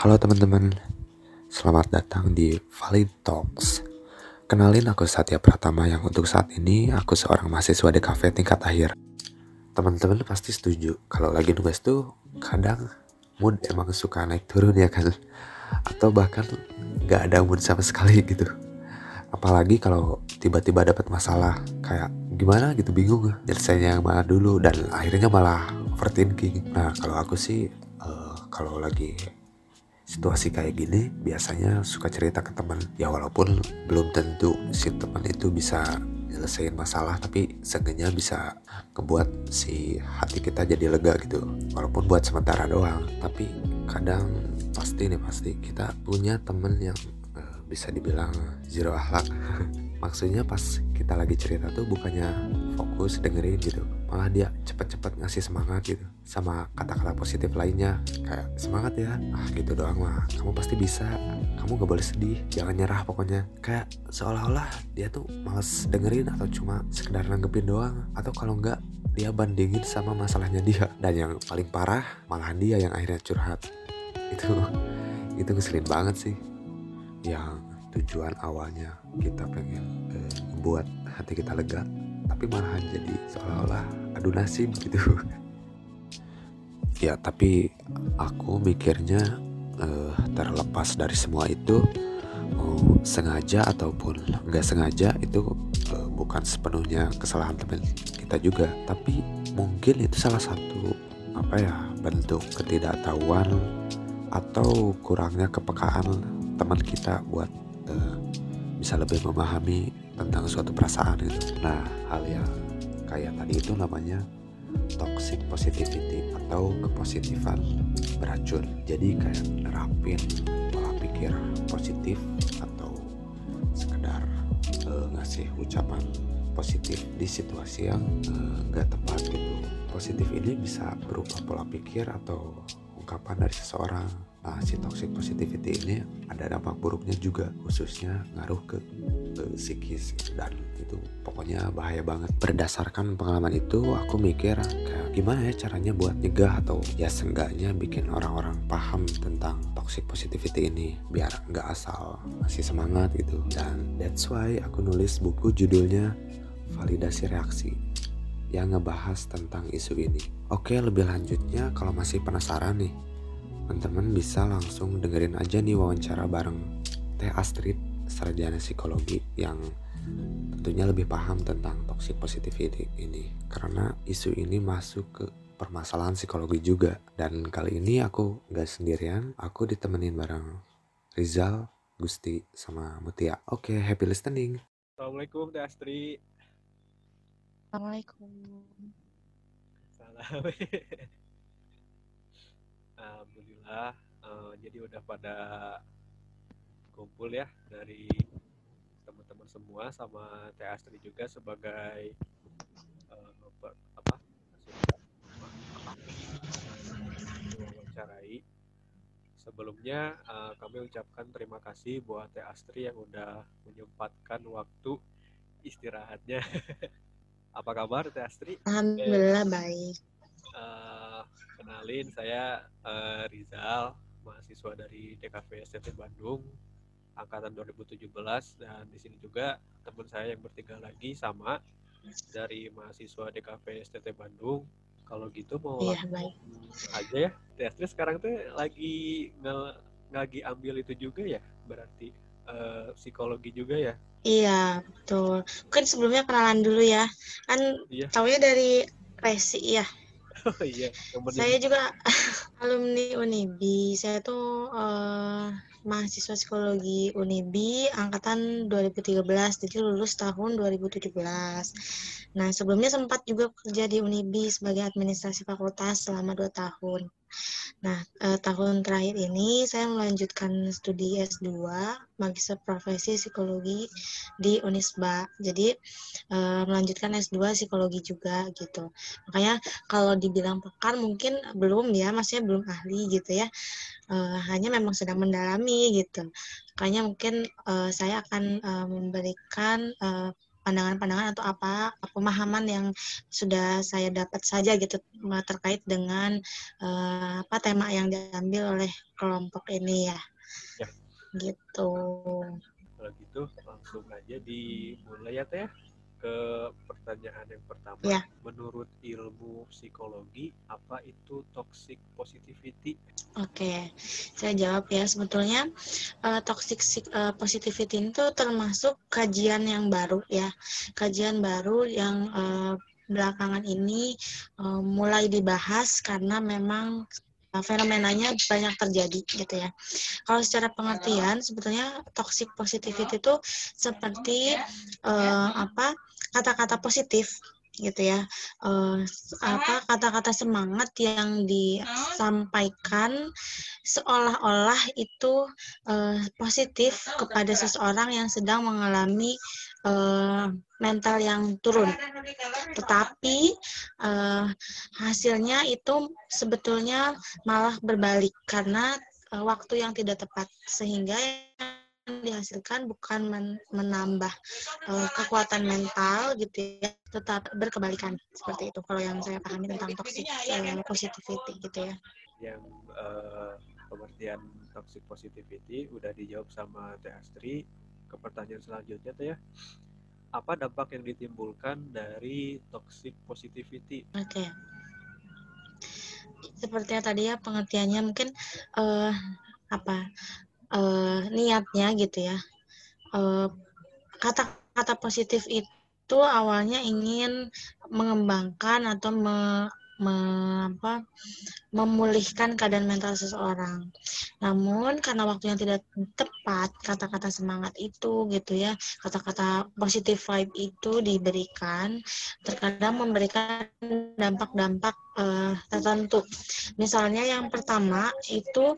Halo teman-teman, selamat datang di Valid Talks. Kenalin aku Satya Pratama yang untuk saat ini aku seorang mahasiswa di kafe tingkat akhir. Teman-teman pasti setuju kalau lagi nugas tuh kadang mood emang suka naik turun ya kan? Atau bahkan gak ada mood sama sekali gitu. Apalagi kalau tiba-tiba dapat masalah kayak gimana gitu bingung nyelesainya yang mana dulu dan akhirnya malah overthinking. Nah kalau aku sih kalau lagi situasi kayak gini biasanya suka cerita ke teman. Ya walaupun belum tentu si teman itu bisa nyelesain masalah tapi seenggaknya bisa ngebuat si hati kita jadi lega gitu. Walaupun buat sementara doang tapi kadang pasti nih pasti kita punya temen yang uh, bisa dibilang zero akhlak. Maksudnya pas kita lagi cerita tuh bukannya fokus dengerin gitu malah dia cepet-cepet ngasih semangat gitu sama kata-kata positif lainnya. Kayak semangat ya. Ah gitu doang mah. Kamu pasti bisa. Kamu gak boleh sedih. Jangan nyerah pokoknya. Kayak seolah-olah dia tuh males dengerin atau cuma sekedar nanggepin doang. Atau kalau enggak dia bandingin sama masalahnya dia. Dan yang paling parah malah dia yang akhirnya curhat. Itu itu ngeselin banget sih. Yang tujuan awalnya kita pengen eh, buat hati kita lega tapi malahan jadi seolah-olah adu nasib gitu. Ya tapi aku mikirnya eh, terlepas dari semua itu mau sengaja ataupun nggak sengaja itu eh, bukan sepenuhnya kesalahan teman kita juga. Tapi mungkin itu salah satu apa ya bentuk ketidaktahuan atau kurangnya kepekaan teman kita buat uh, bisa lebih memahami tentang suatu perasaan itu. Nah, hal yang kayak tadi itu namanya toxic positivity atau kepositifan beracun. Jadi kayak nerapin pola pikir positif atau sekedar uh, ngasih ucapan positif di situasi yang nggak uh, tepat gitu. Positif ini bisa berupa pola pikir atau ungkapan dari seseorang uh, si toxic positivity ini ada dampak buruknya juga khususnya ngaruh ke, psikis dan itu pokoknya bahaya banget. Berdasarkan pengalaman itu aku mikir kayak gimana ya caranya buat nyegah atau ya seenggaknya bikin orang-orang paham tentang toxic positivity ini biar nggak asal masih semangat gitu. Dan that's why aku nulis buku judulnya validasi reaksi yang ngebahas tentang isu ini. Oke, lebih lanjutnya kalau masih penasaran nih, teman-teman bisa langsung dengerin aja nih wawancara bareng Teh Astrid, sarjana psikologi yang tentunya lebih paham tentang toxic positivity ini. Karena isu ini masuk ke permasalahan psikologi juga. Dan kali ini aku gak sendirian aku ditemenin bareng Rizal, Gusti, sama Mutia. Oke happy listening. Assalamualaikum Teh Astrid. Assalamualaikum. Salam Alhamdulillah uh, jadi udah pada kumpul ya dari teman-teman semua sama Teh Astri juga sebagai uh, apa. Sebelumnya uh, kami ucapkan terima kasih buat Teh Astri yang udah menyempatkan waktu istirahatnya. apa kabar Teh Astri? Alhamdulillah eh, baik. Uh, kenalin saya uh, Rizal, mahasiswa dari DKV STT Bandung angkatan 2017 dan di sini juga teman saya yang bertiga lagi sama dari mahasiswa DKV STT Bandung. Kalau gitu mau baik. aja ya. Testri sekarang tuh lagi nge lagi ambil itu juga ya, berarti uh, psikologi juga ya. Iya, betul. Mungkin sebelumnya kenalan dulu ya. Kan iya. taunya dari Resi ya. Oh iya. Saya juga alumni Unibi. Saya tuh uh, mahasiswa psikologi Unibi angkatan 2013, jadi lulus tahun 2017. Nah, sebelumnya sempat juga kerja di Unibi sebagai administrasi fakultas selama dua tahun. Nah, eh, tahun terakhir ini saya melanjutkan studi S2 Magister Profesi Psikologi di Unisba. Jadi eh, melanjutkan S2 Psikologi juga gitu. Makanya kalau dibilang pekan mungkin belum ya, maksudnya belum ahli gitu ya. Eh, hanya memang sedang mendalami gitu. Makanya mungkin eh, saya akan eh, memberikan eh, pandangan-pandangan atau apa pemahaman yang sudah saya dapat saja gitu terkait dengan uh, apa tema yang diambil oleh kelompok ini ya. ya. Gitu. Kalau gitu langsung aja dimulai ya Teh ke pertanyaan yang pertama. Ya. Menurut ilmu psikologi, apa itu toxic positivity? Oke, saya jawab ya. Sebetulnya uh, toxic uh, positivity itu termasuk kajian yang baru ya. Kajian baru yang uh, belakangan ini uh, mulai dibahas karena memang fenomenanya banyak terjadi gitu ya. Kalau secara pengertian sebetulnya toxic positivity itu seperti uh, apa kata-kata positif gitu ya. Uh, apa kata-kata semangat yang disampaikan seolah-olah itu uh, positif kepada seseorang yang sedang mengalami uh, mental yang turun. Tetapi uh, hasilnya itu sebetulnya malah berbalik karena uh, waktu yang tidak tepat. Sehingga dihasilkan bukan men menambah uh, kekuatan mental gitu ya, tetap berkebalikan seperti itu kalau yang saya pahami tentang toxic uh, positivity gitu ya. Yang uh, pengertian toxic positivity udah dijawab sama Teh Astri. Ke pertanyaan selanjutnya tuh ya, apa dampak yang ditimbulkan dari toxic positivity? Oke. Okay. Sepertinya tadi ya pengertiannya mungkin uh, apa uh, niatnya gitu ya kata-kata uh, positif itu awalnya ingin mengembangkan atau me, me, apa, memulihkan keadaan mental seseorang. Namun karena waktu yang tidak tepat, kata-kata semangat itu gitu ya, kata-kata positif vibe itu diberikan, terkadang memberikan dampak-dampak uh, tertentu. Misalnya yang pertama itu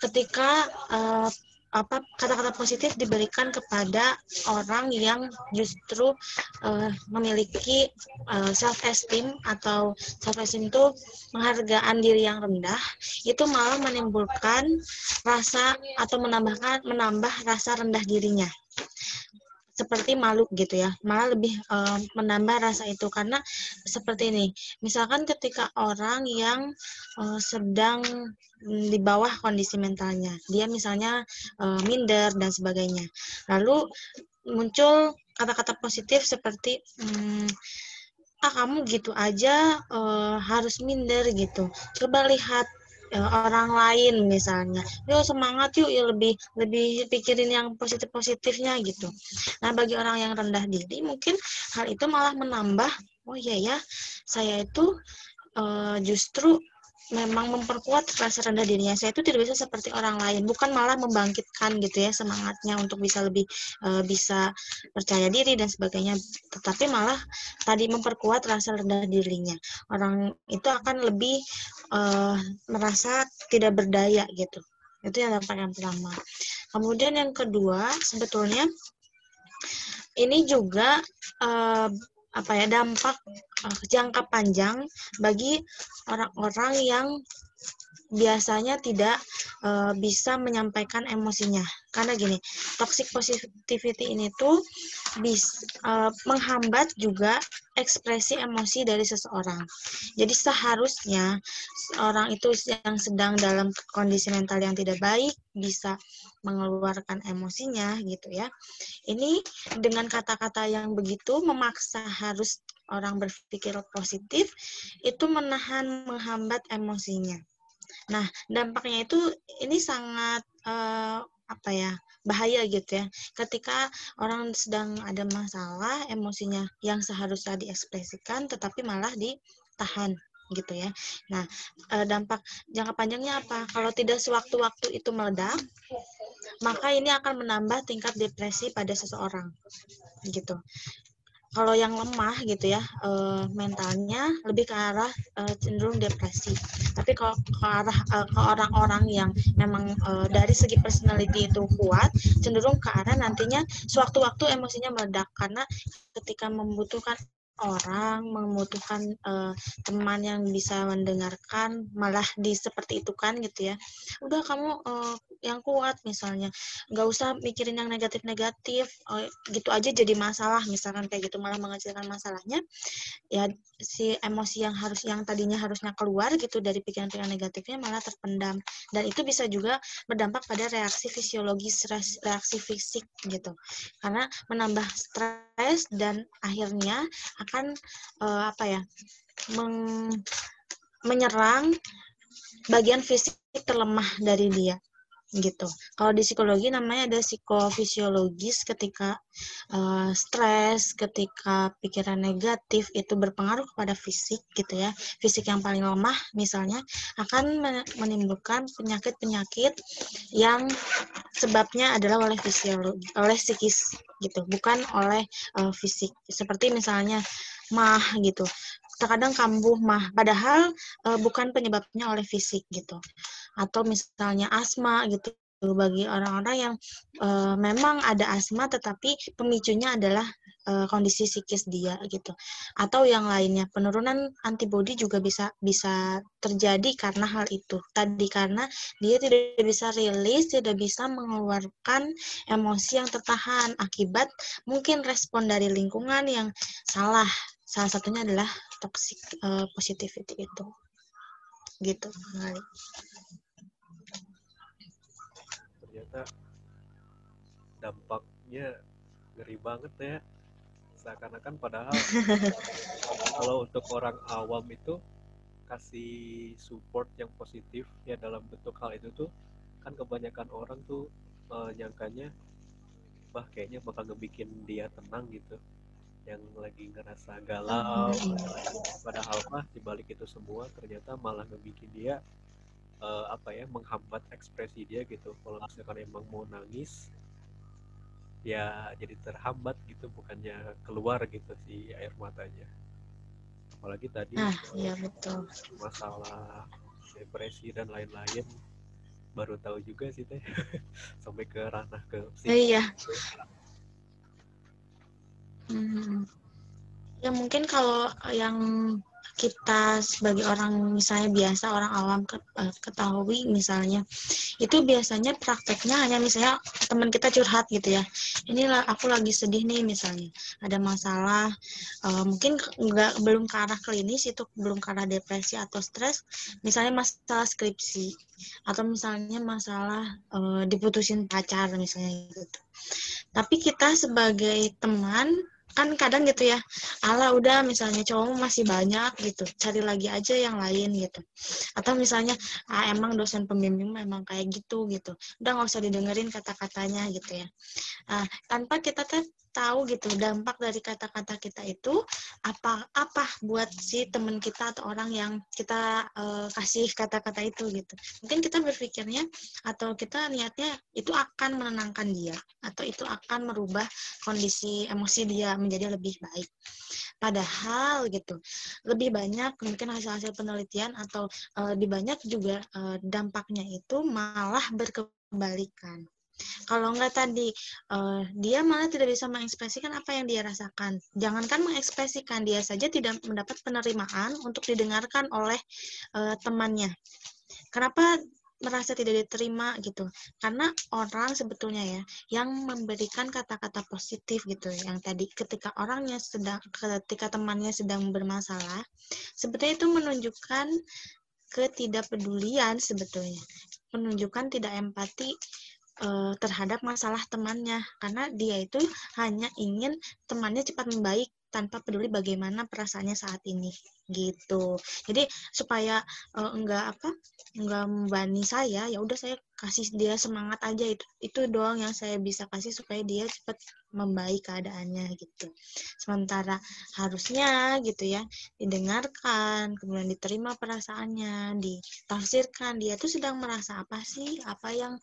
ketika uh, apa kata-kata positif diberikan kepada orang yang justru uh, memiliki uh, self esteem atau self esteem itu penghargaan diri yang rendah itu malah menimbulkan rasa atau menambahkan menambah rasa rendah dirinya seperti malu gitu ya. Malah lebih uh, menambah rasa itu. Karena seperti ini misalkan ketika orang yang uh, sedang di bawah kondisi mentalnya. Dia misalnya uh, minder dan sebagainya. Lalu muncul kata-kata positif seperti hmm, ah kamu gitu aja uh, harus minder gitu. Coba lihat orang lain misalnya. Yuk semangat yuk ya lebih lebih pikirin yang positif positifnya gitu. Nah bagi orang yang rendah diri mungkin hal itu malah menambah oh iya ya saya itu uh, justru memang memperkuat rasa rendah dirinya. Saya itu tidak bisa seperti orang lain. Bukan malah membangkitkan gitu ya semangatnya untuk bisa lebih uh, bisa percaya diri dan sebagainya. Tetapi malah tadi memperkuat rasa rendah dirinya. Orang itu akan lebih uh, merasa tidak berdaya gitu. Itu yang dampak yang pertama. Kemudian yang kedua sebetulnya ini juga uh, apa ya dampak uh, jangka panjang bagi orang-orang yang biasanya tidak uh, bisa menyampaikan emosinya. Karena gini toxic positivity ini tuh bisa uh, menghambat juga ekspresi emosi dari seseorang. Jadi seharusnya orang itu yang sedang dalam kondisi mental yang tidak baik bisa mengeluarkan emosinya gitu ya. Ini dengan kata-kata yang begitu memaksa harus orang berpikir positif itu menahan menghambat emosinya Nah, dampaknya itu ini sangat uh, apa ya bahaya gitu ya. Ketika orang sedang ada masalah emosinya yang seharusnya diekspresikan tetapi malah ditahan gitu ya. Nah eh, dampak jangka panjangnya apa? Kalau tidak sewaktu-waktu itu meledak maka ini akan menambah tingkat depresi pada seseorang gitu kalau yang lemah gitu ya uh, mentalnya lebih ke arah uh, cenderung depresi. Tapi kalau ke arah uh, ke orang-orang yang memang uh, dari segi personality itu kuat cenderung ke arah nantinya sewaktu-waktu emosinya meledak. Karena ketika membutuhkan orang membutuhkan uh, teman yang bisa mendengarkan malah di seperti itu kan gitu ya. Udah kamu uh, yang kuat misalnya. Nggak usah mikirin yang negatif-negatif uh, gitu aja jadi masalah misalkan kayak gitu. Malah mengecilkan masalahnya ya si emosi yang harus yang tadinya harusnya keluar gitu dari pikiran-pikiran negatifnya malah terpendam. Dan itu bisa juga berdampak pada reaksi fisiologis reaksi fisik gitu. Karena menambah stres dan akhirnya akan uh, apa ya meng, menyerang bagian fisik terlemah dari dia gitu. Kalau di psikologi namanya ada psikofisiologis ketika uh, stres, ketika pikiran negatif itu berpengaruh kepada fisik gitu ya. Fisik yang paling lemah misalnya akan menimbulkan penyakit-penyakit yang sebabnya adalah oleh fisiologi, oleh psikis gitu, bukan oleh uh, fisik. Seperti misalnya mah gitu terkadang kambuh mah padahal e, bukan penyebabnya oleh fisik gitu atau misalnya asma gitu bagi orang-orang yang e, memang ada asma tetapi pemicunya adalah e, kondisi psikis dia gitu. Atau yang lainnya penurunan antibodi juga bisa bisa terjadi karena hal itu. Tadi karena dia tidak bisa rilis tidak bisa mengeluarkan emosi yang tertahan akibat mungkin respon dari lingkungan yang salah. Salah satunya adalah toxic uh, positivity itu. Gitu ternyata dampaknya ngeri banget ya. Seakan-akan padahal kalau untuk orang awam itu kasih support yang positif ya dalam bentuk hal itu tuh kan kebanyakan orang tuh uh, nyangkanya bah kayaknya bakal ngebikin dia tenang gitu. Yang lagi ngerasa galau padahal mah dibalik itu semua ternyata malah ngebikin dia uh, apa ya menghambat ekspresi dia gitu. Kalau misalkan emang mau nangis ya jadi terhambat gitu bukannya keluar gitu si air matanya. Apalagi tadi ah, iya betul. masalah depresi dan lain-lain. Baru tahu juga sih teh. Sampai ke ranah ke psikologi. iya. Hmm. Ya mungkin kalau yang kita sebagai orang misalnya biasa orang awam eh, ketahui misalnya itu biasanya prakteknya hanya misalnya teman kita curhat gitu ya. Inilah aku lagi sedih nih misalnya ada masalah uh, mungkin nggak belum ke arah klinis itu belum ke arah depresi atau stres misalnya masalah skripsi atau misalnya masalah uh, diputusin pacar misalnya gitu. Tapi kita sebagai teman kan kadang gitu ya ala udah misalnya cowok masih banyak gitu cari lagi aja yang lain gitu. Atau misalnya ah, emang dosen pembimbing memang kayak gitu gitu. Udah nggak usah didengerin kata-katanya gitu ya. Nah, tanpa kita tahu gitu dampak dari kata-kata kita itu apa apa buat si teman kita atau orang yang kita uh, kasih kata-kata itu gitu. Mungkin kita berpikirnya atau kita niatnya itu akan menenangkan dia atau itu akan merubah kondisi emosi dia menjadi lebih baik. Padahal gitu lebih banyak mungkin hasil-hasil penelitian atau uh, lebih banyak juga uh, dampaknya itu malah berkebalikan kalau enggak tadi uh, dia malah tidak bisa mengekspresikan apa yang dia rasakan. Jangankan mengekspresikan, dia saja tidak mendapat penerimaan untuk didengarkan oleh uh, temannya. Kenapa merasa tidak diterima gitu karena orang sebetulnya ya yang memberikan kata-kata positif gitu yang tadi ketika orangnya sedang ketika temannya sedang bermasalah sebetulnya itu menunjukkan ketidakpedulian sebetulnya menunjukkan tidak empati uh, terhadap masalah temannya karena dia itu hanya ingin temannya cepat membaik tanpa peduli bagaimana perasaannya saat ini gitu. Jadi supaya uh, enggak apa enggak membani saya ya udah saya kasih dia semangat aja itu itu doang yang saya bisa kasih supaya dia cepat membaik keadaannya gitu sementara harusnya gitu ya didengarkan kemudian diterima perasaannya ditafsirkan dia tuh sedang merasa apa sih apa yang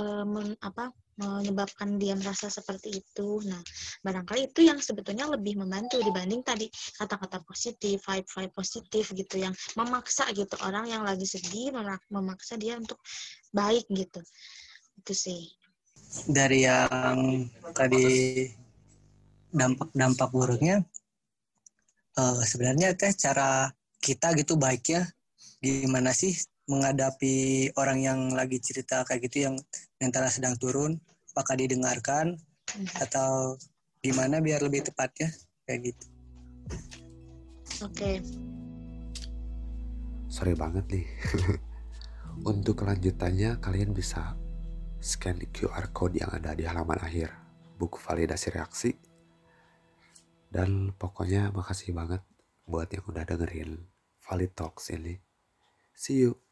uh, men, apa menyebabkan dia merasa seperti itu. Nah, barangkali itu yang sebetulnya lebih membantu dibanding tadi kata-kata positif, vibe-vibe positif gitu yang memaksa gitu orang yang lagi sedih memaksa dia untuk baik gitu. Itu sih. Dari yang tadi dampak-dampak buruknya uh, sebenarnya teh cara kita gitu baiknya gimana sih menghadapi orang yang lagi cerita kayak gitu yang mentalnya sedang turun apakah didengarkan atau gimana biar lebih tepatnya kayak gitu oke okay. sorry banget nih untuk kelanjutannya kalian bisa scan QR code yang ada di halaman akhir. Buku validasi reaksi. Dan pokoknya makasih banget buat yang udah dengerin Valid Talks ini. See you